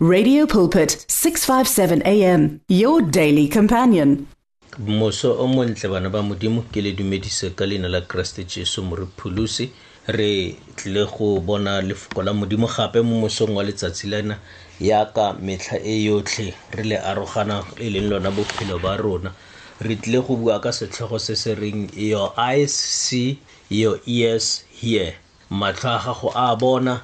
Radio Pulpit 657 AM your daily companion Moso o montle bana ba modimo ke le dumedise ka leina la Kriste Jesu mo re phuluse re tle go bona lefoko la modimo gape mo mosong wa letsatsi lena yaka metlha e yotlhe re le arogana e leng lona bophelo ba rona re tle go bua ka setlhogo se se reng your eyes see your ears hear matlho a gago a bona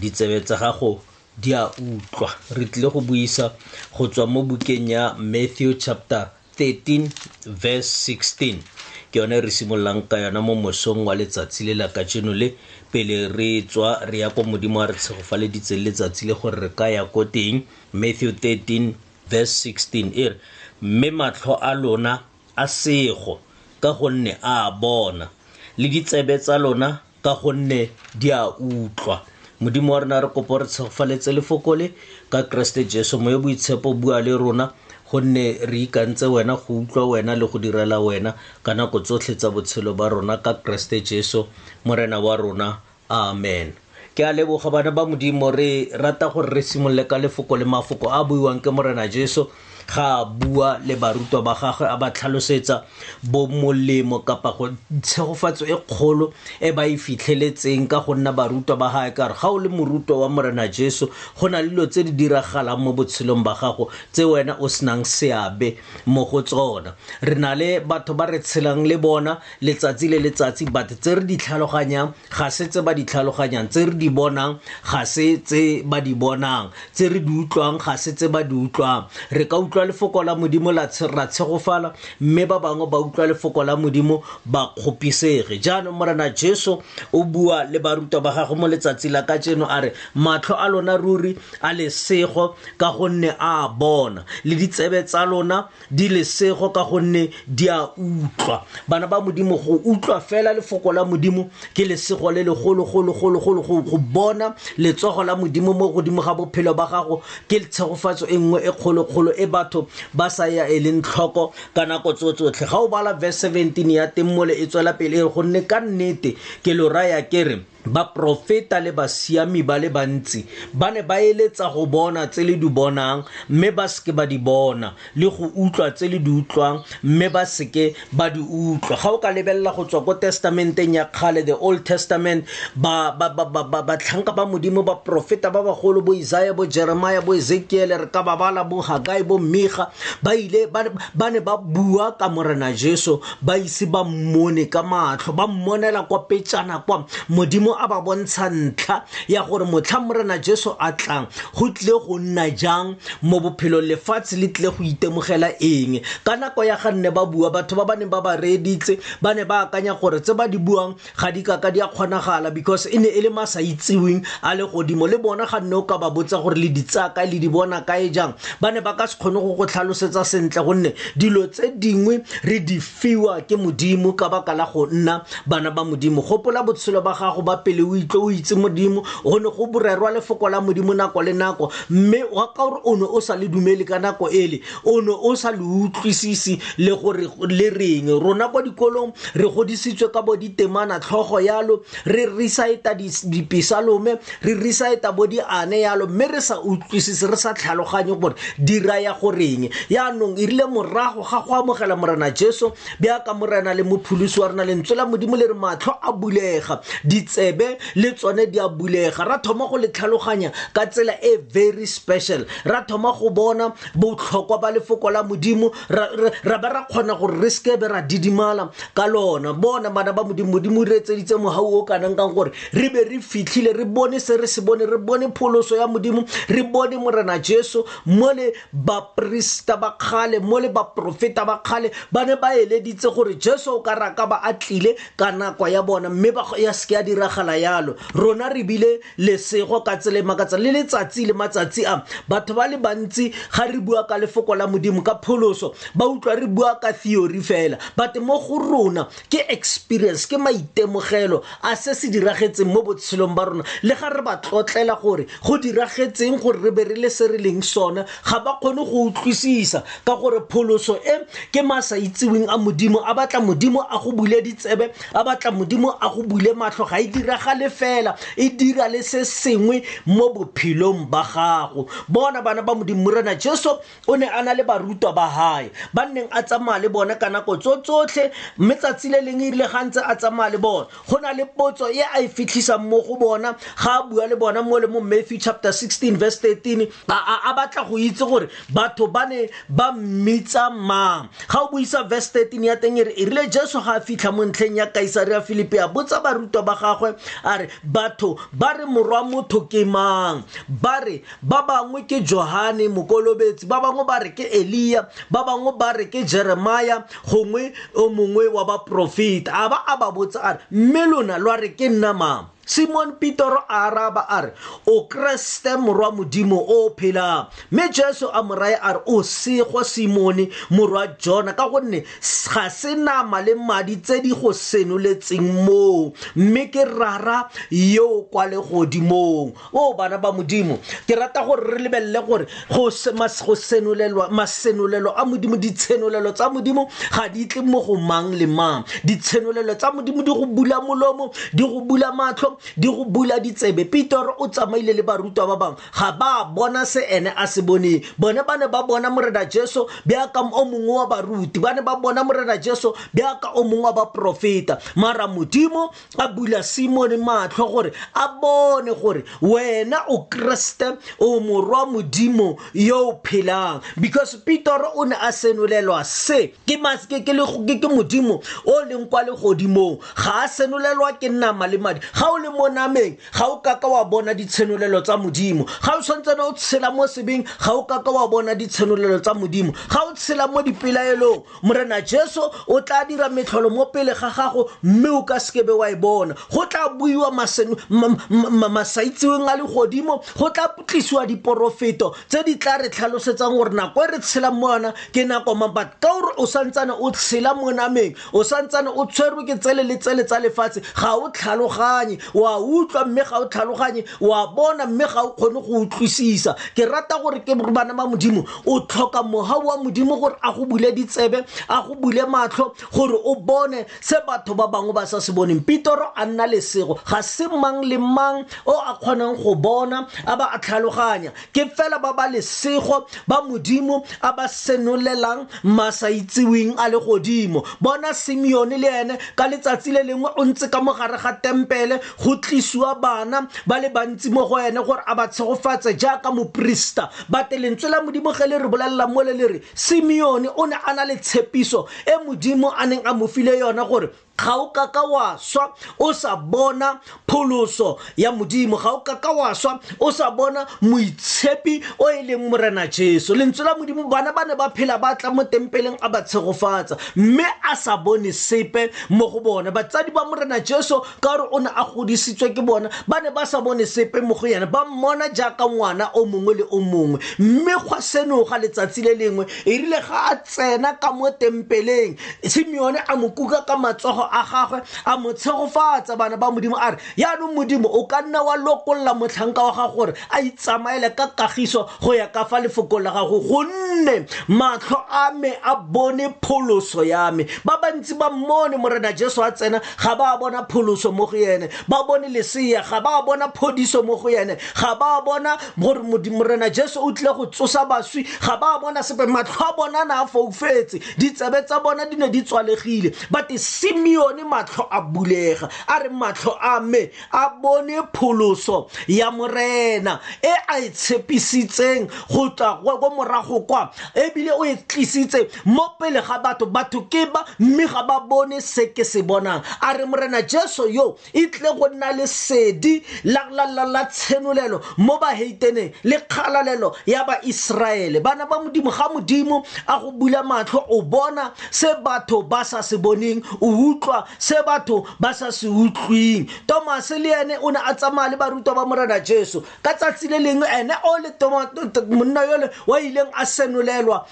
ditsebe tsa gago di a utlwa re tlile go buisa go tswa mo bukeng ya matthew chapter 13 verse 16 ke yone re simololang ka yona mo mosong wa letsatsi le la kajeno le pele re tswa re ya ko modimo a re tshegofaleditse letsatsi le gore re ka ya ko teng matthew 13 verse 16 e re mme matlho a lona a sego ka gonne a bona le ditsebe tsa lona ka gonne di a utlwa modimo wa rona re kopo re tshegofaletse lefoko le ka keresete jesu mo yo boitshepo bua le rona gonne re ikantse wena go utlwa wena le go direla wena ka nako tsotlhe tsa botshelo ba rona ka keresete jesu morena wa rona amen ke a leboga bana ba modimo re rata gore re simolole ka lefoko le mafoko a buiwang ke morena jesu ga a bua le barutwa ba gagwe a ba tlhalosetsa bo molemo kapa go tshegofatso e kgolo e ba e fitlheletseng ka go nna barutwa ba gae kare ga o le morutwa wa morena jesu go na le dilo tse di diragalang mo botshelong ba gago tse wena o senang seabe mo go tsona re na le batho ba re tshelang le bona letsatsi le letsatsi but tse re di tlhaloganyang ga se tse ba di tlhaloganyang tse re di bonang ga se tse ba di bonang tse re di utlwang ga se tse ba di utlwang re ka utlwa lefoko la modimo la ra tshegofala mme ba bangwe ba utlwa lefoko la modimo ba kgopisege jaanong morena jesu o bua le baruta ba gagwe mo letsatsi la ka jeno a re matlho a lona ruri a lesego ka gonne a bona le ditsebe tsa lona di lesego ka gonne di a utlwa bana ba modimo go utlwa fela lefoko la modimo ke lesego le legologologologolo go bona letsogo la modimo mo godimo ga bophelo ba gago ke tshegofatso e nngwe e kgolokgolo e batho ba sa ya e leng tlhoko ka nako tsotsotlhe ga o bala verse 17 ya temmole e tswela pele e re gonne ka nnete ke lo raya ke re baprofeta le basiami ba le bantsi ba ne ba eletsa go bona tse le di bonang mme ba seke ba di bona le go utlwa tse le di utlwang mme ba seke ba di utlwa ga o ka lebelela go tswa ko testamenteng ya kgale the old testament batlhanka ba modimo baprofeta ba bagolo bo isaya bo jeremaya bo ezekiele re ka babala bo hagai bo mmiga ba ile ba ne ba bua ka morena jesu ba ise ba mmone ka matlho ba mmonela kwa petsana kwa modimo a ba bontsha ntlha ya gore motlha morena jesu a tlang go tlile go nna jang mo bophelong lefatshe le tlile go itemogela eng ka nako ya ga nne ba bua batho ba ba neng ba ba reeditse ba ne ba akanya gore tse ba di buang ga di kaka di a kgonagala because e ne e le masa itseweng a le godimo le bona ga nne o ka ba botsa gore le ditsaya kae le di bona kae jang ba ne ba ka se kgone go go tlhalosetsa sentle gonne dilo tse dingwe re di fiwa ke modimo ka baka la go nna bana ba modimo gopola botshelo ba gago ba pele o itlo o itse modimo go ne go borerwa lefoko la modimo nako le nako mme wa ka gore o ne o sa le dumele ka nako ele o ne o sa le utlwisise le gore le reng rona kwa dikolong re godisitswe ka bo ditemana tlhogo yalo re risaeta dipesalome re risaeta bo diane yalo mme re sa utlwisise re sa tlhaloganye gore di raya goreng yaanong e rile morago ga go amogela morena jesu bjaka morena le mopholosi wa rena lentswe la modimo le re matlho a bulega ditsebe le tsone di a bulega ra thoma go le tlhaloganya ka tsela e very special ra thoma go bona botlhokwa ba lefoko la modimo ra ba ra kgona gore re seke be ra didimala ka lona bona bana ba modimo modimo o retseditse mogau o kanang kang gore re be re fitlhile re bone se re se bone re bone pholoso ya modimo re bone morena jesu mo le baporista ba kgale mo le baporofeta ba kgale ba ne ba eleditse gore jesu o ka raka ba a tlile ka nako ya bona mme ya seke ya diragala yalo rona re bile lesego ka tsela e makatsa le letsatsi le matsatsi a batho ba le bantsi ga re bua ka lefoko la modimo ka pholoso ba utlwa re bua ka theory fela but mo go rona ke experience ke maitemogelo a se se diragetseng mo botshelong ba rona le ga re ba tlotlela gore go diragetseng gore re be re le se re leng sone ga ba kgone go utlwisisa ka gore pholoso e ke ma sa itseweng a modimo a batla modimo a go bule ditsebe a batla modimo a go bule matlho ga e diragale fela e dira le se sengwe mo bophelong ba gago bona bana ba modimo morena jesu o ne a na le barutwa ba gae ba nneng a tsamaya le bone ka nako tso tsotlhe mme tsatsi le leng erile ga ntse a tsamaya le bone go na le potso e a e fitlhisang mo go bona ga a bua le bona mo le mo matthew chapter 16 verse 13 a batla go itse gore batho ba ne ba mmitsa mang ga o buisa verse 13 ya teng e re e rile jesu ga a fitlha mo ntlheng ya kaisare ya filipi a botsa barutwa ba gagwe a re batho ba re morwa motho ke mang ba re ba bangwe ke johane mokolobetsi ba bangwe ba re ke eliya ba bangwe ba re ke jeremaya gongwe o mongwe wa baporofeta a ba a ba botsa a re mme lona lwa re ke nna mang simone petero a araba a re o kreste morwa modimo o o phelang mme jesu a morae a re o sego simone morwa jona ka gonne ga se nama le madi tse di go senoletseng moo mme ke rara yo kwa legodimong o bana ba modimo ke rata gore re lebelele gore go senolelwa masenolelo a modimo ditshenolelo tsa modimo ga di tle mo go mang le mang ditshenolelo tsa modimo di go bula molomo di go bula matlho di go bula ditsebe peter o tsamaile le barutwa ba bangwe ga ba bona se ene a se boneng bone ba ne ba bona morena jesu bjaka o mongwe wa baruti ba ne ba bona morena jesu bjaka o mongwe wa baporofeta mara modimo a bula simone matlho gore a bone gore wena o kreste o morwa modimo yo o phelang because peter o ne a senolelwa se ke modimo o leng kwa legodimong ga a senolelwa ke nama le madi ga o le mo nameng ga o kaka wa bona ditshenolelo tsa modimo ga o tshwantsene o tshela mo sebeng ga o kaka wa bona ditshenolelo tsa modimo ga o tshela mo dipelaelong morena jesu o tla dira metlholo mo pele ga gago mme o ka sekebe wa e bona go tla buiwa masaitsiweng a legodimo go tla tlisiwa diporofeto tse di tla re tlhalosetsang gore nako e re tshelang mo yona ke nako mang but ka gore o santsane o tshela mo nameng o santsane o tshwerwe ke tsele le tsele tsa lefatshe ga o tlhaloganye wa utlwa mme ga o tlhaloganye wa bona mme ga o kgone go utlwisisa ke rata gore ke bana ba modimo o tlhoka moga wa modimo gore a go bule ditsebe a go bule matlho gore o bone se batho ba bangwe ba sa se boneng pitoro a nna lesego ga se mang le mang o a kgonang go bona a ba a tlhaloganya ke fela ba ba lesego ba modimo a ba senolelang masa itseweng a le godimo bona simeone le ene ka letsatsi le lengwe o ntse ka mogare ga tempele go tlisiwa bana ba le bantsi mo go ene gore a ba tshegofatse jaaka moporista bate lentswe la modimo ge le re bolelela mo le le re simeone o ne a na le tshepiso e modimo a neng a mo file yona gore ga o ka ka wa swa o sa bona pholoso ya modimo ga o ka ka wa swa o sa bona moitshepi o e leng morena jesu lentswe la modimo bana ba ne ba phela ba tla mo tempeleng a ba tshegofatsa mme a sa bone sepe mo go bone batsadi ba morena jesu ka gore o ne a godisitswe ke bona ba ne ba sa bone sepe mo go yena ba mmona jaaka ngwana o mongwe le o mongwe mme gwa senoga letsatsi le lengwe e rile ga a tsena ka mo tempeleng simeone a mo kuka ka matsogo a gagwe a mo tshegofatsa bana ba modimo a re yaanong modimo o ka nna wa lokolola motlhanka wa gago gore a itsamaele ka kagiso go ya ka fa lefoko la gago gonne matlho a me a bone pholoso ya me ba bantsi ba mmone morena jesu a tsena ga ba bona pholoso mo go ene ba bone leseya ga ba bona phodiso mo go ene ga ba bona gore modimorena jesu o tlile go tsosa baswi ga ba bona sepe matlho a bona na a foufetse ditsebe tsa bona di ne di tswalegile but simeone matlho a bulega a re matlho a me a bone pholoso ya morena e a e tshepisitseng go tswa ko morago kwa ebile o e tlisitse mo pele ga batho batho ke ba mme ga ba bone se ke se bonang a re morena jesu yo e tle go nna le sedi la tshenolelo mo baheiteneng le kgalalelo ya baiseraele bana ba modimo ga modimo a go bula matlho o bona se batho ba sa se boneng o utlwa se batho ba sa se utlwing tomase le ene o ne a tsamaya le barutwa ba morena jesu ka tsatsi le lengwe ene o le monna yole wa ileng a senolelwa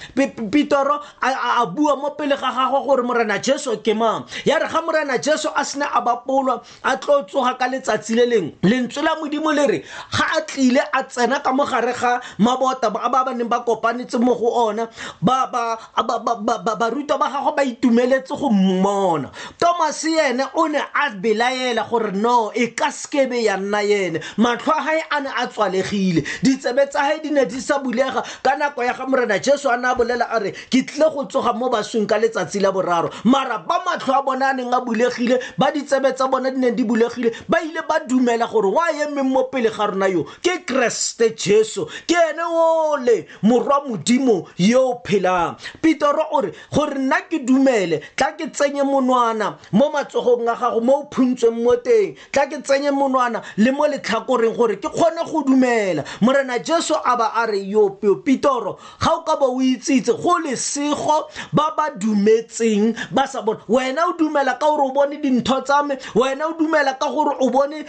pitoro a bua mo pele ga gagwe gore morena jesu ke mang ya re ga morena jesu a sene a bapolwa a tlo tsoga ka letsatsi le lengwe lentswe la modimo le re ga a tlile a tsena ka mogare ga mabota ba ba neng ba kopanetse mo go ona ba barutwa ba gago ba itumeletse go mmona tomase ene o ne a belaela gore no e ka sekebe ya nna ene matlho a gae a ne a tswalegile ditsebe tsa gae di ne di sa bulega ka nako ya ga morena jesu a ne a bolela a re ke tlile go tsoga mo basweng ka letsatsi la boraro mara ba matlho a bone a neng a bulegile ba ditsebe tsa bone di neng di bulegile ba ile ba dumela gore wa emeng mo pele ga rona yo ke keresete jesu ke ene ole morwa modimo yo o phelang pitoro o re gore nna ke dumele tla ke tsenye monwana mo matsogong a gago mo o phuntsweng mo teng tla ke tsenye monwana le mo letlhakoreng gore ke kgone go dumela morena jesu a ba a re yopeo pitoro ga o ka ba o itsitse go lesego ba ba dumetseng ba sa bone wena o dumela ka gore o bone dintho tsa me wena o dumela ka gore o bone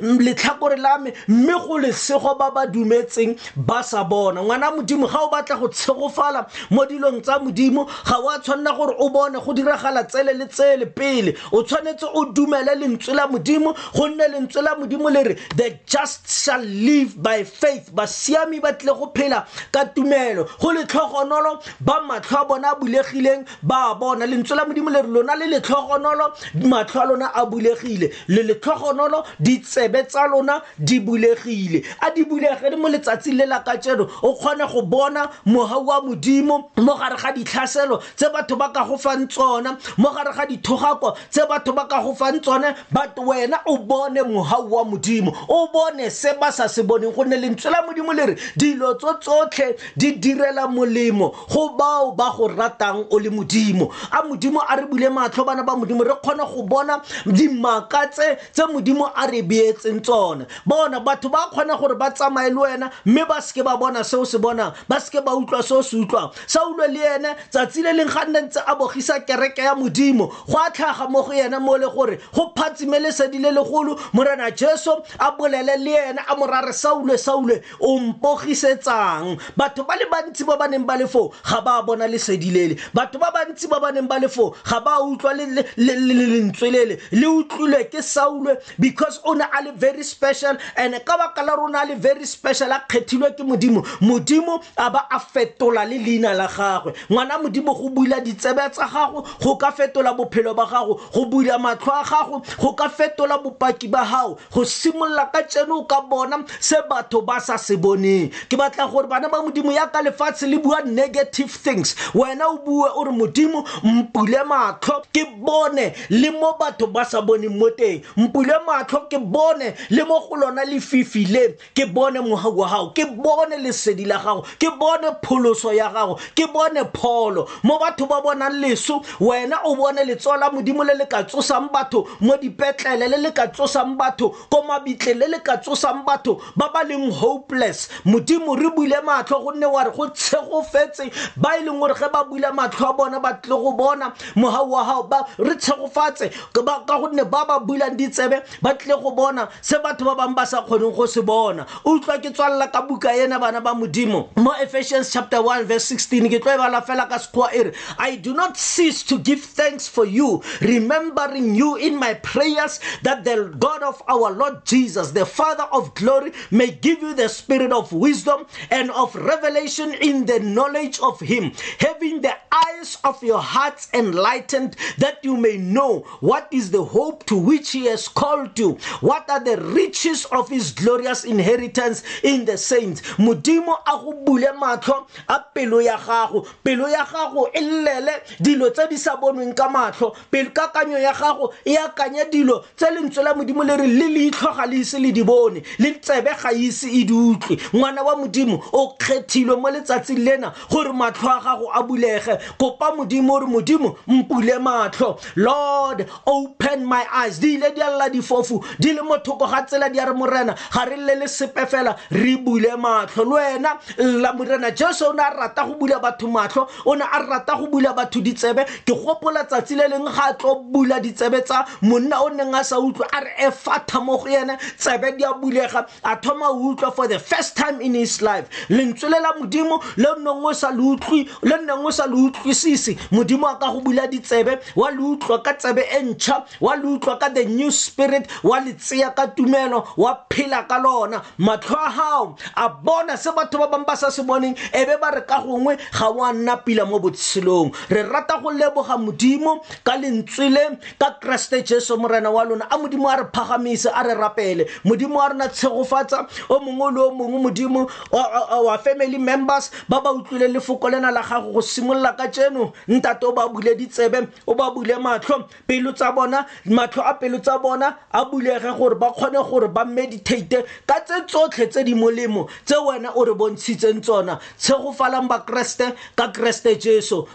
letlhakore la me mme go lesego ba ba dumetseng ba sa bona ngwana modimo ga o batla go tshegofala mo dilong tsa modimo ga o a tshwanela gore o bone go diragala tsele le tsele pele o tshwanetse o dumele lentswe la modimo gonne lentswe la modimo le re the just shall live by faith basiami ba tlile go phela ka tumelo go letlhogonolo ba matlho a bona a bulegileng ba bona lentswe la modimo le re lona le letlhogonolo matlho a lona a bulegile le letlhogonolo ditsebe tsa lona di bulegile a di bulege le mo letsatsing le la ka tseno o kgone go bona moga wa modimo mo gare ga ditlhaselo tse batho ba ka go fang tsona mo gare ga dithogako tse batho ba ka go fang tsone but wena o bone moga wa modimo o bone se ba sa se boneng gonne lentswe la modimo le re dilo tso tsotlhe di direla molemo go bao ba go ratang o le modimo a modimo a re bule matlho bana ba modimo re kgone go bona dimaka tse tse modimo a re beetseng tsone bona batho ba kgona gore ba tsamaye le wena mme ba seke ba bona seo se bonang ba seke ba utlwa seo se utlwang saulo le ene tsatsi le leng ga nne ntse a bogisa kereke ya modimo go a tlhaga mo go ene mo le gore go phatsime lesedi le legolo morena jesu a bolele le ene a morare saule saule o mpogisetsang batho ba le bantsi ba ba neng ba le foo ga ba bona lesedi lele batho ba bantsi ba ba neng ba le foo ga ba utlwa lentswe lele le utlwile ke saulwe because o ne a le very special and ka baka la rona a le very special a kgethilwe ke modimo modimo a ba a fetola le leina la gagwe ngwana modimo go bula ditsebe tsa gago go ka fetola bophelo ba gago go bula matlho a gago go ka fetola bopaki ba gago go simolola ka tseno o ka bona se batho ba sa se boneng ke batla gore bana ba modimo ya ka lefatshe le bua negative things wena o bue o re modimo mpule matlho ke bone le mo batho ba sa boneng mo teng mpule matlho ke bone le mo go lona lefifi le ke bone moga wa gago ke bone lesedi la gago ke bone pholoso ya gago ke bone pholo mo batho ba bonang leso wena o bone letsoa la modimo le le ka tsosang batho mo dipetlele le le ka tsosang batho ko mabitle le le ka tsosang batho ba ba leng hopeless modimo re buile matlho gonne wa re go tshegofetse ba e leng gore ge ba bula matlho a bona ba tle go bona moga wa gago ba re tshegofatse ka gonne ba ba bulang ditsebe ba tle go bona se batho ba bangwe ba sa kgoneng go se bona o utlwa ke tswalela ka buka ena bana ba modimo mo ephesians chapter 1 verse 16 ke tlo e bala fela ka sekgowa e re i do not cease to give thanks for you remembering you in my prayers that the god of our lord jesus the father of glory may give you the spirit of wisdom and of revelation in the knowledge of him having the eyes of your hearts enlightened that you may know What is the hope to which he has called you? What are the riches of his glorious inheritance in the saints? Modimo a go bule matlho a pelo ya gago. Pelo ya gago e llele dilo tse di sa bonweng ka matlho. Pelo kakanyo ya gago e akanya dilo tse lentswe la Modimo le re le leitlho ga le ise le di bone. Le tsebe ga ise e di utlwe. Ngwana wa Modimo o kgethilwe mo letsatsing lena gore matlho a gago a bulege kopa modimo gore modimo mpule matlho lord open my eyes di ile di a lla difofu di le mothoko ga tsela di a re morena ga re lle le sepe fela re bule matlho le wena lla morena jesu o ne a rata go bula batho matlho o ne a rata go bula batho ditsebe ke gopola tsatsi le leng ga a tlo bula ditsebe tsa monna o neng a sa utlwe a re efatha mo go ene tsebe di a bulega a thoma o utlwa for the first time in his life lentswe le la modimo le nneng o sa le utlwi le nneng o sa le utlwisise modimo a ka go bula ditsebe wa le utlwa ka tsebe e ntšha wa le utlwa ka the new spirit wa le tseya ka tumelo wa phela ka lona matlho a gago a bona se batho ba bangwe ba sa se boneng e be ba re ka gongwe ga wa nna pila mo botshelong re rata go leboga modimo ka lentswe le ka kreste jesu morena wa lona a modimo a re phagamise a re rapele modimo wa rona tshegofatsa o mongwe le o mongwe modimo wa family members ba ba utlwile lefoko lena la gago go simolola ka tseno ntate o ba bule ditsebe o ba bule matlho pelo tsa bona matlho a pelo tsa bona a bulege gore ba kgone gore ba meditate ka tse tsotlhe tse di molemo tse wena o re bontshitseng tsona tshegofalang bakreste ka kreste jesu